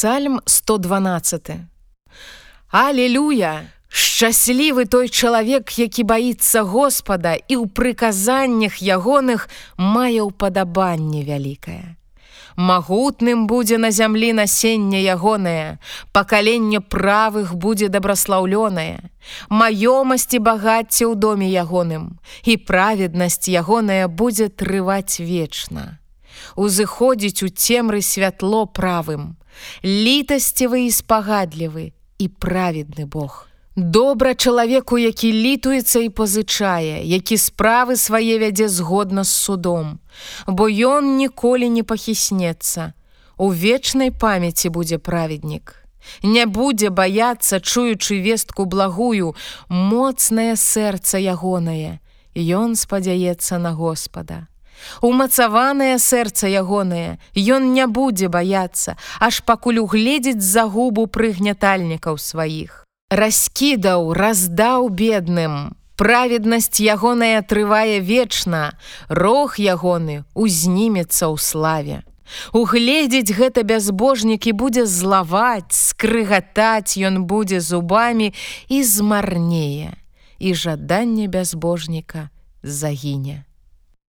Псальм 112. Алелюя! Шчаслівы той чалавек, які баіцца Господа і ў прыказаннях ягоных мае ўпадабанне вялікае. Магутным будзе на зямлі насенне ягонае, пакаленне правых будзе дабраслаўлёнае, маёмасці багацце ў доме ягоным, і праведнасць ягоная будзе трываць вечна. Узыходзіць у цемры святло правым, літасцівы і спагадлівы і праведны Бог. Добра чалавеку, які літуецца і пазычае, які справы свае вядзе згодна з судом, бо ён ніколі не пахіснецца. У вечнай памяці будзе праведнік. Не будзе баяцца, чуючы вестку благую, моцнае сэрца ягонае. Ён спадзяецца на Господа. Умацаванае сэрца ягонае, Ён не будзе баяцца, аж пакуль угледзець загубу прыгнятальнікаў сваіх раскідаў, раздаў бедным. Праведнасць ягоная трывае вечна, Рог ягоны узнімецца ў славе. Угледзець гэта бязбожнікі будзе злаваць, скрыгатаць ён будзе зубамі і змарнее, і жаданне бязбожніка загіне.